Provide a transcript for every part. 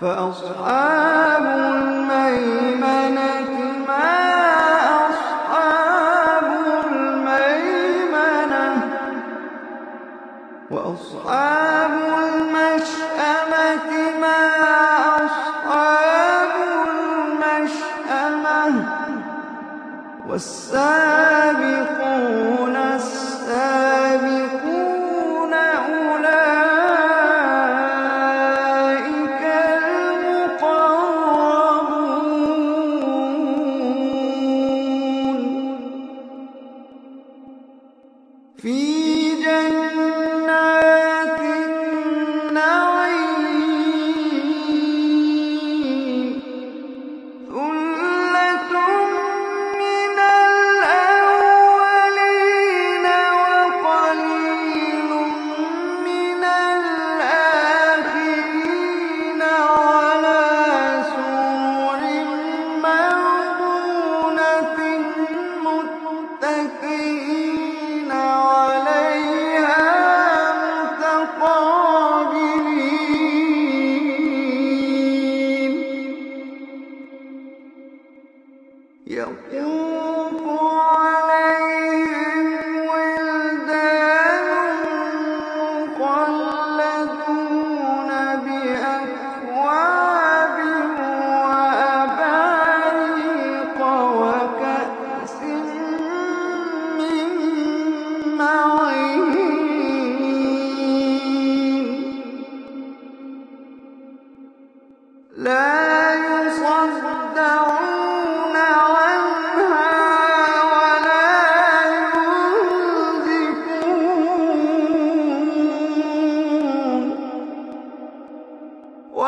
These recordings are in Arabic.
فأصحاب الميمنة ما أصحاب الميمنة وأصحاب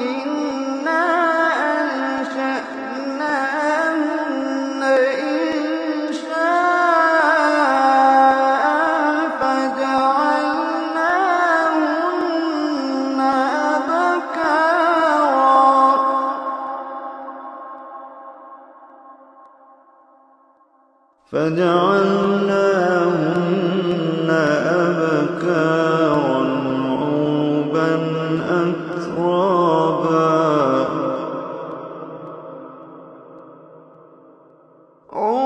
إنا أنشأناهن إن شاء فجعلناهن أبكارا. فجعلنا Oh.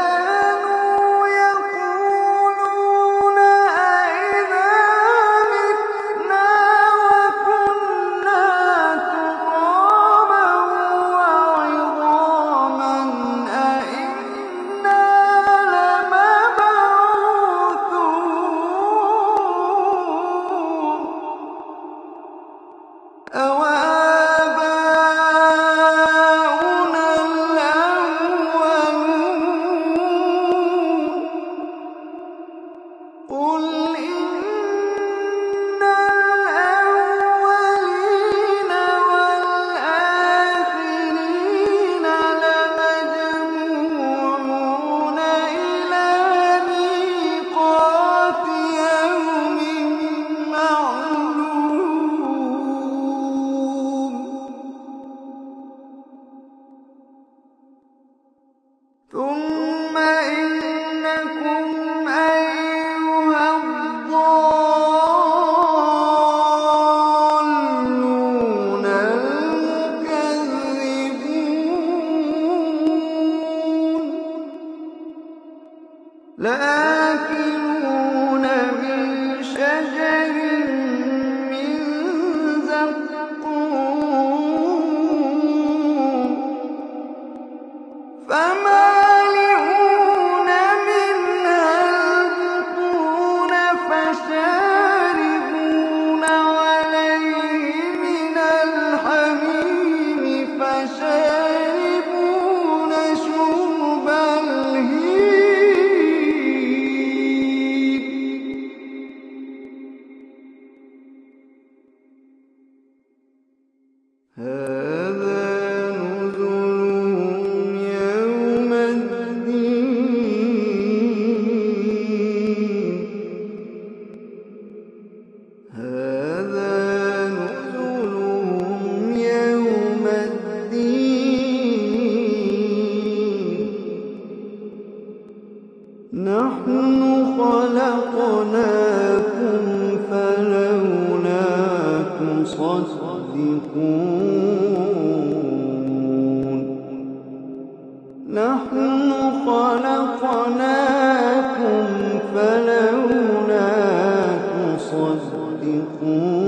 تُصَدِّقُونَ